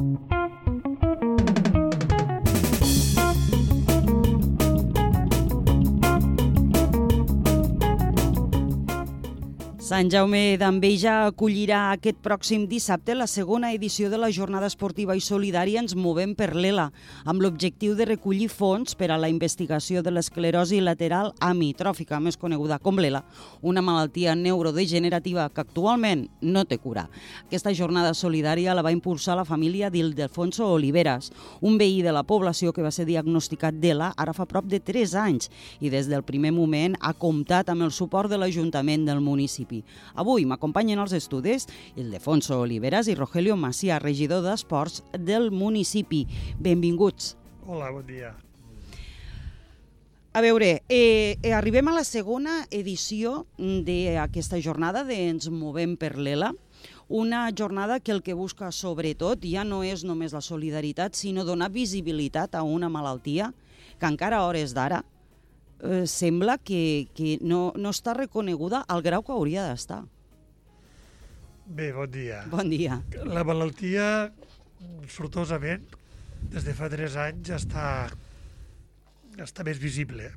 Thank you. Sant Jaume d'Enveja acollirà aquest pròxim dissabte la segona edició de la jornada esportiva i solidària Ens movem per l'ELA, amb l'objectiu de recollir fons per a la investigació de l'esclerosi lateral amitròfica, més coneguda com l'ELA, una malaltia neurodegenerativa que actualment no té cura. Aquesta jornada solidària la va impulsar la família d'Ildefonso Oliveras, un veí de la població que va ser diagnosticat d'ELA ara fa prop de 3 anys i des del primer moment ha comptat amb el suport de l'Ajuntament del municipi. Avui m'acompanyen als estudis Ildefonso Oliveras i Rogelio Macià, regidor d'Esports del municipi. Benvinguts. Hola, bon dia. A veure, eh, eh, arribem a la segona edició d'aquesta jornada de Ens movem per l'ELA, una jornada que el que busca sobretot ja no és només la solidaritat, sinó donar visibilitat a una malaltia que encara a hores d'ara eh, sembla que, que no, no està reconeguda al grau que hauria d'estar. Bé, bon dia. Bon dia. La malaltia, sortosament, des de fa 3 anys està, està més visible.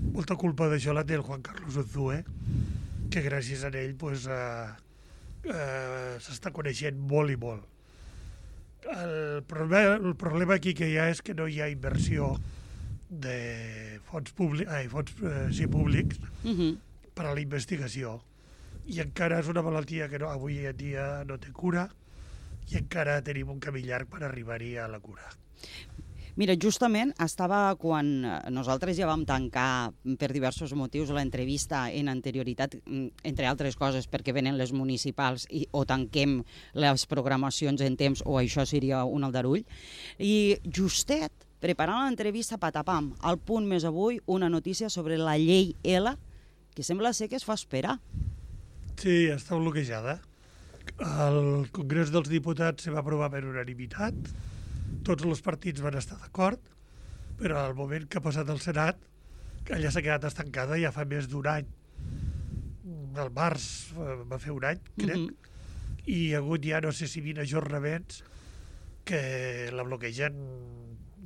Molta culpa d'això la té el Juan Carlos Ozue, que gràcies a ell pues, eh, eh, s'està coneixent molt i molt. El problema, el problema aquí que hi ha és que no hi ha inversió de fons, públic, ai, fons eh, sí, públics Uh -huh. per a la investigació. I encara és una malaltia que no, avui en dia no té cura i encara tenim un camí llarg per arribar-hi a la cura. Mira, justament estava quan eh, nosaltres ja vam tancar per diversos motius l'entrevista en anterioritat, mm, entre altres coses perquè venen les municipals i, o tanquem les programacions en temps o això seria un aldarull, i justet preparant l'entrevista patapam, al punt més avui, una notícia sobre la llei L que sembla ser que es fa esperar. Sí, està bloquejada. El Congrés dels Diputats se va aprovar per unanimitat, tots els partits van estar d'acord, però al moment que ha passat al Senat, que allà s'ha quedat estancada ja fa més d'un any. El març eh, va fer un any, crec, Mhm. i hi ha hagut ja no sé si 20 ajornaments que la bloquegen.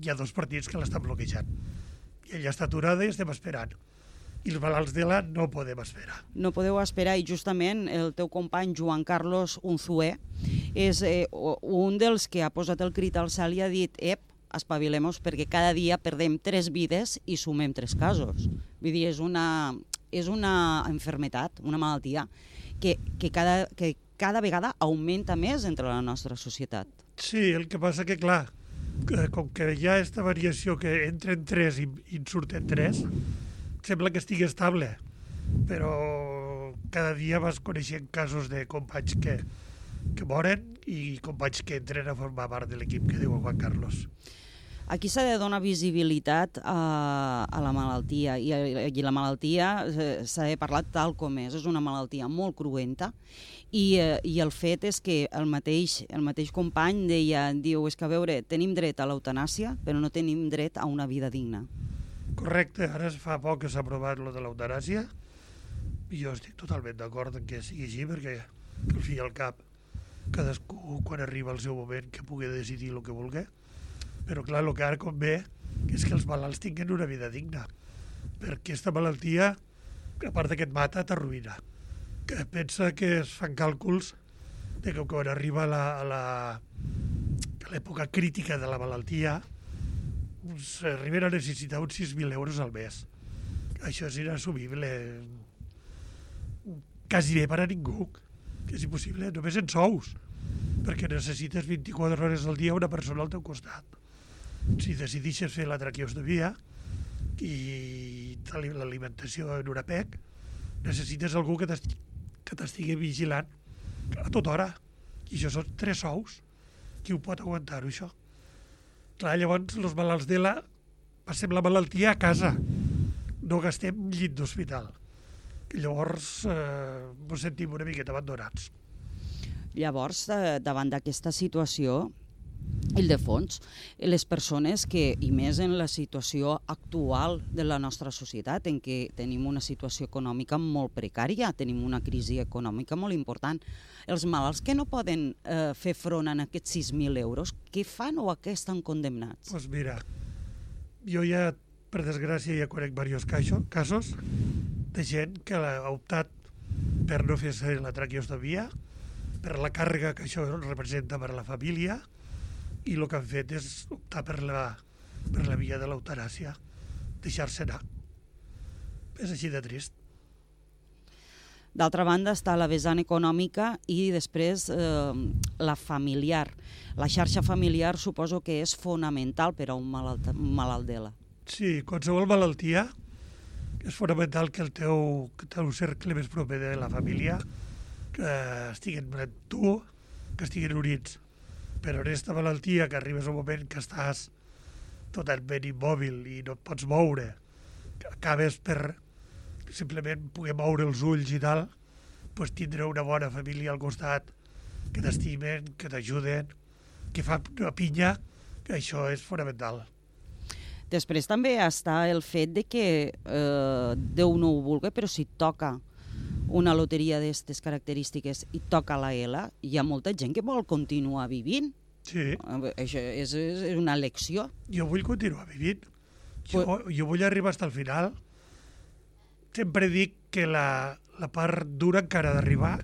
Hi ha dos partits que l'estan bloquejant. I ella està aturada i estem esperant. I els malalts de la no podem esperar. No podeu esperar i justament el teu company Joan Carlos Unzué és eh, un dels que ha posat el crit al cel i ha dit ep, espavilemos perquè cada dia perdem tres vides i sumem tres casos. Vull dir, és una, és una enfermetat, una malaltia que, que, cada, que cada vegada augmenta més entre la nostra societat. Sí, el que passa que, clar, com que hi ha aquesta variació que entren tres i, i en surten tres, sembla que estigui estable, però cada dia vas coneixent casos de companys que, que moren i companys que entren a formar part de l'equip que diu Juan Carlos. Aquí s'ha de donar visibilitat a, a la malaltia i, i la malaltia eh, s'ha de parlar tal com és. És una malaltia molt cruenta i, eh, i el fet és que el mateix, el mateix company deia, diu, és que a veure, tenim dret a l'eutanàsia però no tenim dret a una vida digna. Correcte, ara fa poc que s'ha aprovat lo de l'eutanàsia i jo estic totalment d'acord que sigui així perquè al fi i al cap cadascú quan arriba el seu moment que pugui decidir el que vulgui però clar, el que ara convé és que els malalts tinguin una vida digna perquè aquesta malaltia a part de que et mata, t'arruïna que pensa que es fan càlculs de que quan arriba a l'època crítica de la malaltia s'arriben a necessitar uns 6.000 euros al mes. Això és inassumible. Quasi bé per a ningú, que és impossible, només en sous, perquè necessites 24 hores al dia una persona al teu costat. Si decidixes fer la traqueostomia i l'alimentació en una PEC, necessites algú que t'esti- que t'estigui vigilant a tota hora. I això són tres sous. Qui ho pot aguantar-ho, això? Clar, llavors, els malalts d'ELA passem la malaltia a casa. No gastem llit d'hospital. Llavors, eh, sentim una miqueta abandonats. Llavors, eh, davant d'aquesta situació, Ildefons, les persones que, i més en la situació actual de la nostra societat, en què tenim una situació econòmica molt precària, tenim una crisi econòmica molt important, els malalts que no poden eh, fer front a aquests 6.000 euros, què fan o a què estan condemnats? Doncs pues mira, jo ja, per desgràcia, ja conec diversos casos de gent que ha optat per no fer la traqueostomia, per la càrrega que això representa per a la família, i el que han fet és optar per la, per la via de l'eutanàsia, deixar-se anar. És així de trist. D'altra banda està la vessant econòmica i després eh, la familiar. La xarxa familiar suposo que és fonamental per a un malalt, un malalt d'ELA. Sí, qualsevol malaltia és fonamental que el teu, que el teu cercle més proper de la família que estiguen amb tu, que estiguin units però en aquesta malaltia que arribes un moment que estàs totalment immòbil i no et pots moure, acabes per simplement poder moure els ulls i tal, pues tindre una bona família al costat que t'estimen, que t'ajuden, que fa una pinya, que això és fonamental. Després també està el fet de que eh, Déu no ho vulgui, però si toca una loteria d'aquestes característiques i toca la L, hi ha molta gent que vol continuar vivint. Sí. Això és, és una lecció. Jo vull continuar vivint. Jo, pues... jo vull arribar fins al final. Sempre dic que la, la part dura encara d'arribar.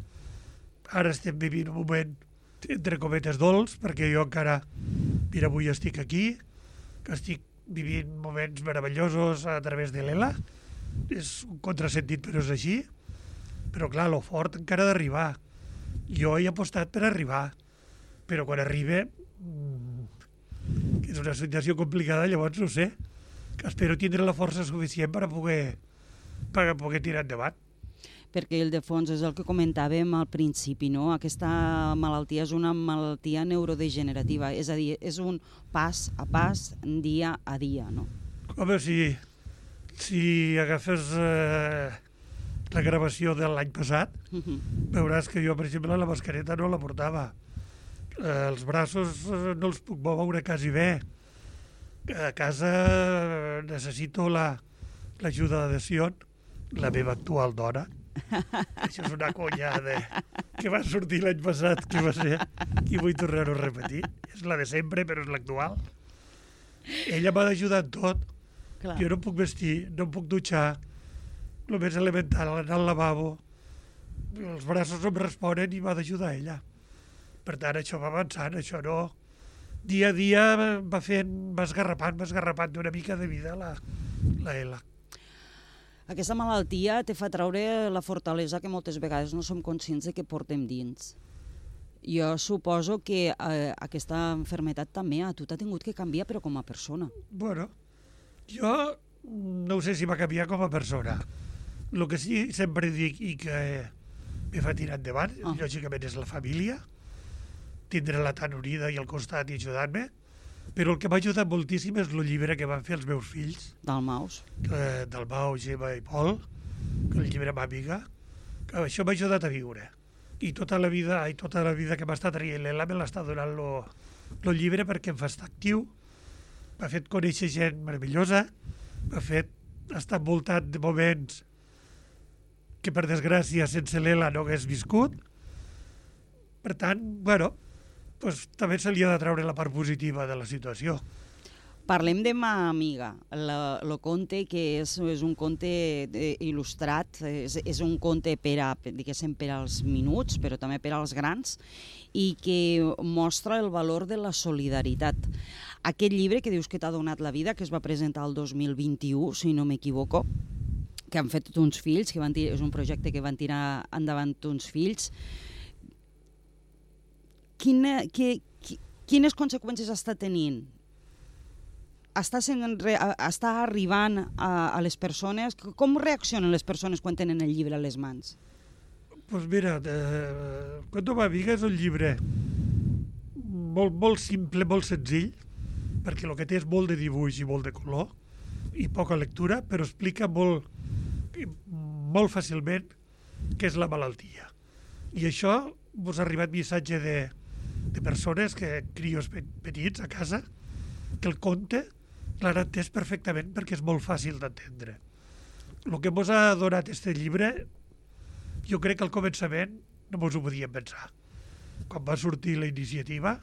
Ara estem vivint un moment, entre cometes, dolç, perquè jo encara, mira, avui estic aquí, que estic vivint moments meravellosos a través de l'ELA. És un contrasentit, però és així però clar, lo fort encara d'arribar. Jo he apostat per arribar, però quan arriba, mm, que és una situació complicada, llavors no sé, espero tindre la força suficient per a poder, per a poder tirar endavant perquè el de fons és el que comentàvem al principi, no? Aquesta malaltia és una malaltia neurodegenerativa, és a dir, és un pas a pas, dia a dia, no? Home, si, si agafes eh, la gravació de l'any passat, uh. -huh. veuràs que jo, per exemple, la mascareta no la portava. Eh, els braços eh, no els puc moure quasi bé. A casa eh, necessito l'ajuda la, de Sion, la meva actual dona. Això és una conya de... que va sortir l'any passat, que va ser... i vull tornar-ho a repetir. És la de sempre, però és l'actual. Ella m'ha d'ajudar en tot. Clar. Jo no puc vestir, no puc dutxar, el més elemental, anar al lavabo, els braços em responen i m'ha d'ajudar ella. Per tant, això va avançant, això no... Dia a dia va fent, va esgarrapant, va esgarrapant d'una mica de vida la, la Ela. Aquesta malaltia te fa treure la fortalesa que moltes vegades no som conscients de que portem dins. Jo suposo que eh, aquesta enfermetat també a tu t'ha tingut que canviar, però com a persona. Bueno, jo no sé si va canviar com a persona el que sí sempre dic i que me fa tirar endavant, oh. lògicament, és la família, tindre la tan unida i al costat i ajudant-me, però el que m'ha ajudat moltíssim és el llibre que van fer els meus fills. Del Maus. Eh, del Mau, Gemma i Pol, que el llibre m'amiga, que això m'ha ajudat a viure. I tota la vida, i tota la vida que m'ha estat traient l'ELA me l'està donant el llibre perquè em fa estar actiu, m'ha fet conèixer gent meravellosa, m'ha fet estar envoltat de moments que per desgràcia sense l'ELA no hagués viscut. Per tant, bueno, doncs, també se li ha de treure la part positiva de la situació. Parlem de Ma Amiga, el conte que és, és un conte eh, il·lustrat, és, és un conte per, a, diguéssim, per als minuts, però també per als grans, i que mostra el valor de la solidaritat. Aquest llibre que dius que t'ha donat la vida, que es va presentar el 2021, si no m'equivoco, que han fet uns fills, que van tirar, és un projecte que van tirar endavant uns fills. Quina, que, qui, quines conseqüències està tenint? Està, sent, està arribant a, a les persones? Com reaccionen les persones quan tenen el llibre a les mans? Doncs pues mira, eh, Cuento Maviga és un llibre molt, molt simple, molt senzill, perquè el que té és molt de dibuix i molt de color, i poca lectura, però explica molt, molt fàcilment què és la malaltia. I això vos ha arribat missatge de, de persones que, crios petits a casa, que el conte l'han entès perfectament perquè és molt fàcil d'entendre. El que ens ha donat este llibre, jo crec que al començament no ens ho podíem pensar. Quan va sortir la iniciativa,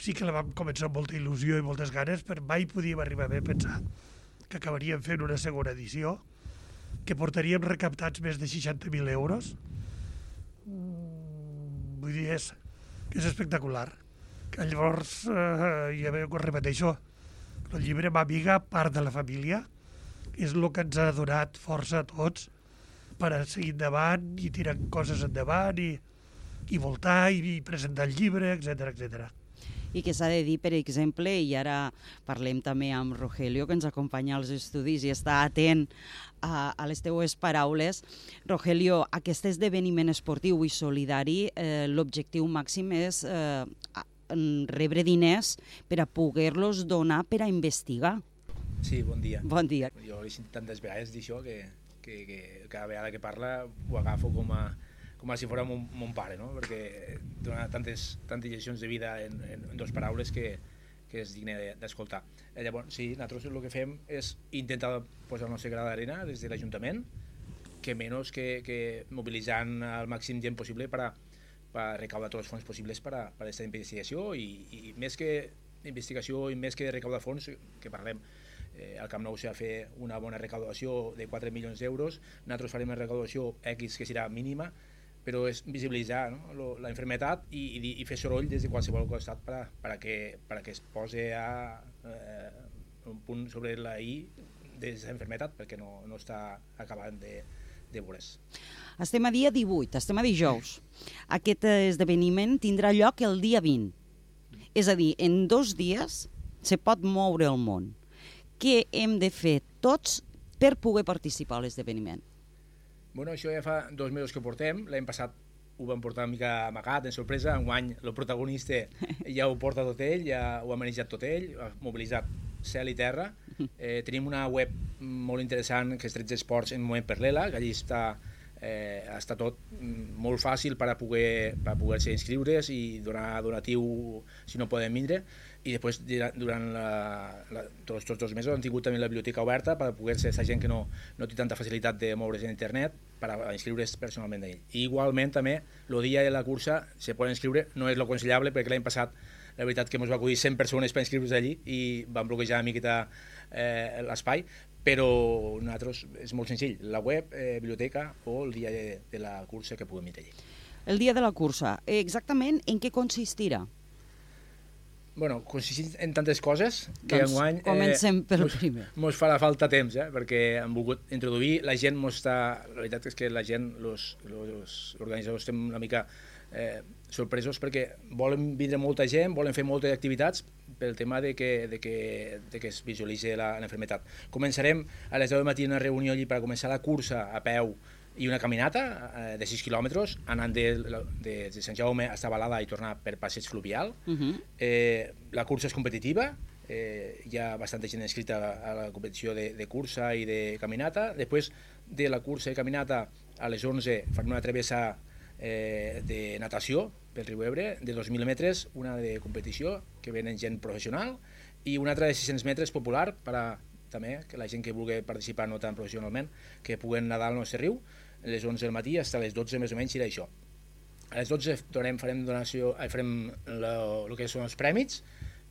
sí que la vam començar amb molta il·lusió i moltes ganes, però mai podíem arribar a pensar que acabaríem fent una segona edició, que portaríem recaptats més de 60.000 euros. Mm, vull dir, és, és espectacular. Que llavors, eh, ja ho repeteixo, el llibre m'amiga part de la família, és el que ens ha donat força a tots per a seguir endavant i tirar coses endavant i, i voltar i, i presentar el llibre, etc etc i que s'ha de dir, per exemple, i ara parlem també amb Rogelio, que ens acompanya als estudis i està atent a, a les teues paraules. Rogelio, aquest esdeveniment esportiu i solidari, eh, l'objectiu màxim és eh, rebre diners per a poder-los donar per a investigar. Sí, bon dia. Bon dia. Jo he sentit tantes vegades dir això que, que, que cada vegada que parla ho agafo com a, com si fos mon, mon pare, no? perquè dona tantes, tantes lliçons de vida en, en, en dues paraules que, que és digne d'escoltar. De, eh, Llavors, sí, nosaltres el que fem és intentar posar el nostre gra d'arena des de l'Ajuntament, que menys que, que mobilitzant el màxim gent possible per a, per recaudar tots els fons possibles per a, per aquesta investigació i, i més que investigació i més que recaudar fons, que parlem, eh, al Camp Nou s'ha de fer una bona recaudació de 4 milions d'euros, nosaltres farem una recaudació X que serà mínima, però és visibilitzar no? Lo, la enfermetat i, i, i fer soroll des de qualsevol costat per a, per a, que, per a que es posi a, eh, un punt sobre la I de enfermetat perquè no, no està acabant de, de veure's. Estem a dia 18, estem a dijous. Aquest esdeveniment tindrà lloc el dia 20. És a dir, en dos dies se pot moure el món. Què hem de fer tots per poder participar a l'esdeveniment? Bueno, això ja fa dos mesos que portem. L'any passat ho vam portar una mica amagat, en sorpresa. Enguany, el protagonista ja ho porta tot ell, ja ho ha manejat tot ell, ha mobilitzat cel i terra. Eh, tenim una web molt interessant que és 13 Esports en moment per l'ELA, que allí està, eh, està tot molt fàcil per a poder, per a poder-se inscriure's i donar donatiu si no poden vindre i després durant la, la, tots, tots els mesos han tingut també la biblioteca oberta per poder ser aquesta gent que no, no té tanta facilitat de moure's en internet per a inscriure's personalment d'ell. I igualment també el dia de la cursa se poden inscriure, no és lo aconsellable perquè l'any passat la veritat que ens va acudir 100 persones per inscriure's allí i van bloquejar una miqueta eh, l'espai, però nosaltres és molt senzill, la web, eh, biblioteca o el dia de, de la cursa que puguem ir allí. El dia de la cursa, exactament en què consistirà? bueno, consistint en tantes coses que doncs enguany... comencem eh, pel mos, primer. Mos farà falta temps, eh, perquè han volgut introduir, la gent mos està... La veritat és que la gent, els organitzadors estem una mica eh, sorpresos perquè volen vindre molta gent, volen fer moltes activitats pel tema de que, de que, de que es visualitzi l'enfermetat. Començarem a les 10 del matí una reunió allí per començar la cursa a peu i una caminata eh, de 6 quilòmetres anant de, de, de Sant Jaume a Balada i tornar per passeig fluvial. Uh mhm. -huh. eh, la cursa és competitiva, eh, hi ha bastanta gent inscrita a la competició de, de cursa i de caminata. Després de la cursa i caminata, a les 11 farem una travessa eh, de natació pel riu Ebre, de 2.000 metres, una de competició, que venen gent professional, i una altra de 600 metres popular per a també que la gent que vulgui participar no tan professionalment, que puguen nedar al nostre riu, a les 11 del matí fins a les 12 més o menys era això. A les 12 donem, farem, donació, eh, farem el que són els prèmits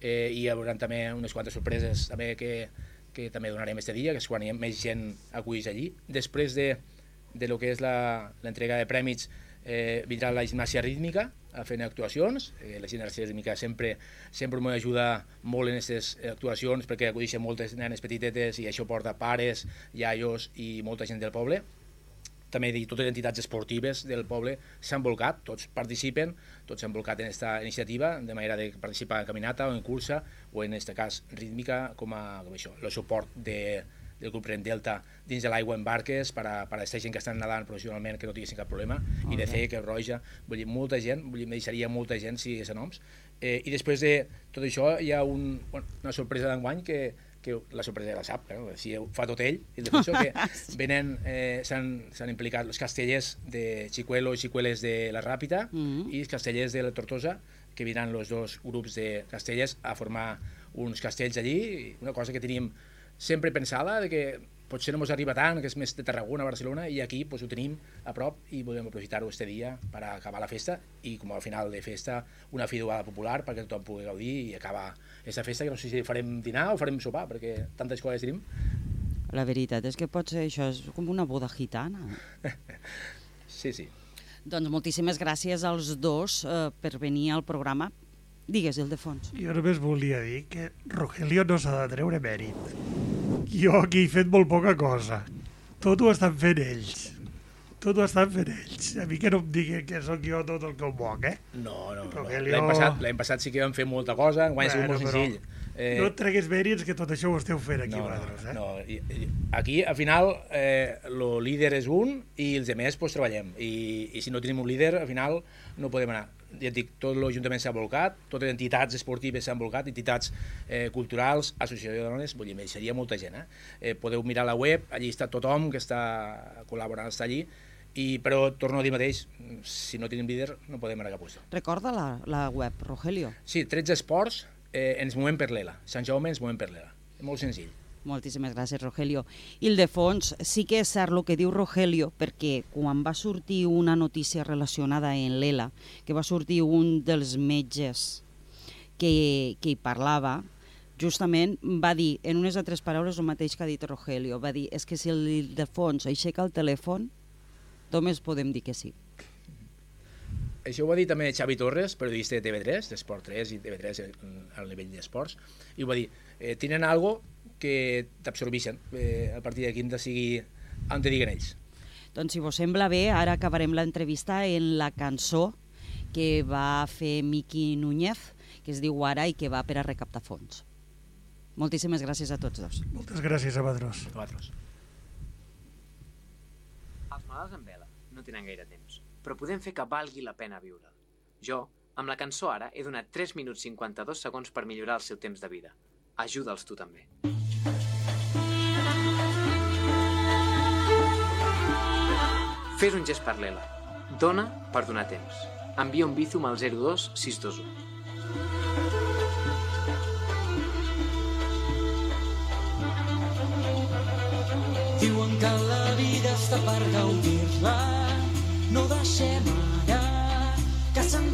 eh, i hi haurà també unes quantes sorpreses també que, que també donarem este dia, que és quan hi ha més gent acullits allí. Després de, de lo que és l'entrega de prèmits eh, vindrà la gimnàsia rítmica a fer actuacions. Eh, la gimnàsia rítmica sempre, sempre m'ajuda molt en aquestes actuacions perquè acudixen moltes nenes petitetes i això porta pares, iaios i molta gent del poble també dir, totes les entitats esportives del poble s'han volcat, tots participen, tots s'han volcat en aquesta iniciativa, de manera de participar en caminata o en cursa, o en aquest cas rítmica, com a com això, el suport de, del grup Rent Delta dins de l'aigua en barques per a, per a aquesta gent que estan nedant professionalment que no tinguessin cap problema, okay. i de fer que Roja, vull dir, molta gent, vull dir, me deixaria molta gent si és a noms, eh, i després de tot això hi ha un, bueno, una sorpresa d'enguany que que la sorpresa ja la sap, eh? si ho fa tot ell, el defensor, que venen, eh, s'han implicat els castellers de Chicuelo i Chicueles de la Ràpita mm -hmm. i els castellers de la Tortosa, que vindran els dos grups de castellers a formar uns castells allí, una cosa que teníem sempre pensada, de que potser no ens arriba tant, que és més de Tarragona, Barcelona, i aquí pues, ho tenim a prop i podem aprofitar-ho este dia per acabar la festa i com a final de festa una fiduada popular perquè tothom pugui gaudir i acabar aquesta festa que no sé si farem dinar o farem sopar perquè tantes coses tenim. La veritat és que pot ser això, és com una boda gitana. sí, sí. Doncs moltíssimes gràcies als dos eh, per venir al programa. Digues, el de fons. Jo només volia dir que Rogelio no s'ha de treure mèrit jo aquí he fet molt poca cosa. Tot ho estan fent ells. Tot ho estan fent ells. A mi que no em diguin que sóc jo tot el que ho moc, eh? No, no, no. L'any passat, passat sí que vam fer molta cosa, enguany bueno, ha sigut molt senzill. Eh... No et treguis mèrits que tot això ho esteu fent aquí no, vosaltres, eh? No, i, i, aquí, al final, eh, el líder és un i els altres pues, treballem. I, I si no tenim un líder, al final no podem anar ja et dic, tot l'Ajuntament s'ha volcat, totes les entitats esportives s'han volcat, entitats eh, culturals, associació de dones, vull dir, seria molta gent. Eh? eh? podeu mirar la web, allí està tothom que està col·laborant, està allí, i, però torno a dir mateix, si no tenim líder no podem anar a cap lloc. Recorda la, la web, Rogelio. Sí, 13 esports, eh, ens movem per l'ELA. Sant Jaume ens movem per l'ELA. Molt senzill. Moltíssimes gràcies, Rogelio. I el de fons, sí que és cert el que diu Rogelio, perquè quan va sortir una notícia relacionada en l'ELA, que va sortir un dels metges que, que hi parlava, justament va dir, en unes altres paraules, el mateix que ha dit Rogelio, va dir, és que si el de fons aixeca el telèfon, només podem dir que sí. Això ho va dir també Xavi Torres, periodista de TV3, d'Esport 3 i TV3 al nivell d'esports, i ho va dir, eh, tenen algo que t'absorbeixen eh, a partir d'aquí de sigui on te diguen ells. Doncs si vos sembla bé, ara acabarem l'entrevista en la cançó que va fer Miqui Núñez, que es diu Ara i que va per a recaptar fons. Moltíssimes gràcies a tots dos. Moltes gràcies a vosaltres. A vosaltres. Els malalts en vela no tenen gaire temps, però podem fer que valgui la pena viure. Jo, amb la cançó Ara, he donat 3 minuts 52 segons per millorar el seu temps de vida. Ajuda'ls tu també. Fes un gest per l'Ela. Dona per donar temps. Envia un bizum al 02 621.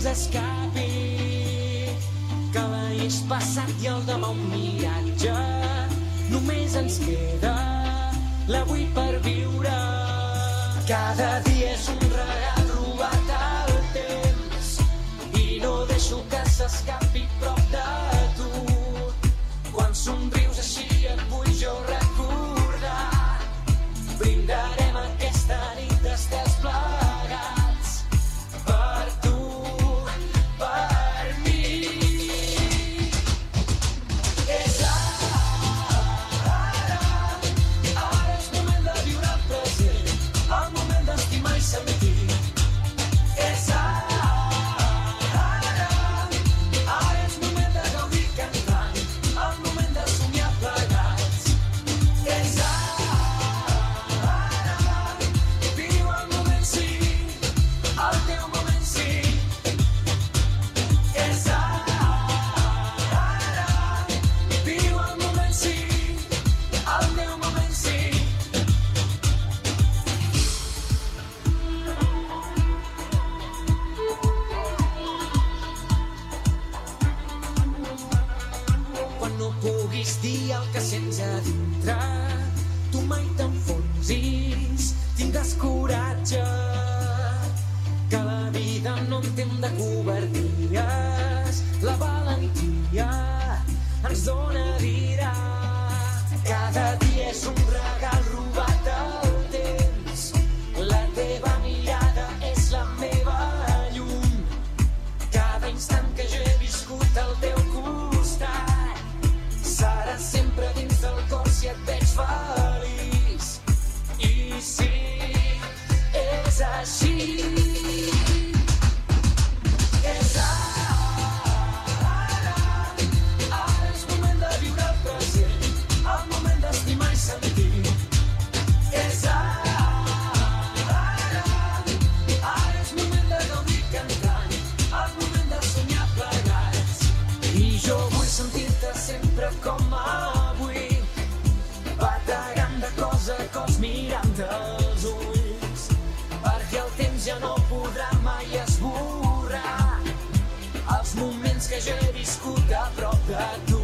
Que se'ns escapi que és passat i el demà un miratge. Només ens queda l'avui per viure. Cada dia és un regal robat al temps i no deixo que s'escapi prop de tu. Quan somrius moments que jo he viscut a prop de tu.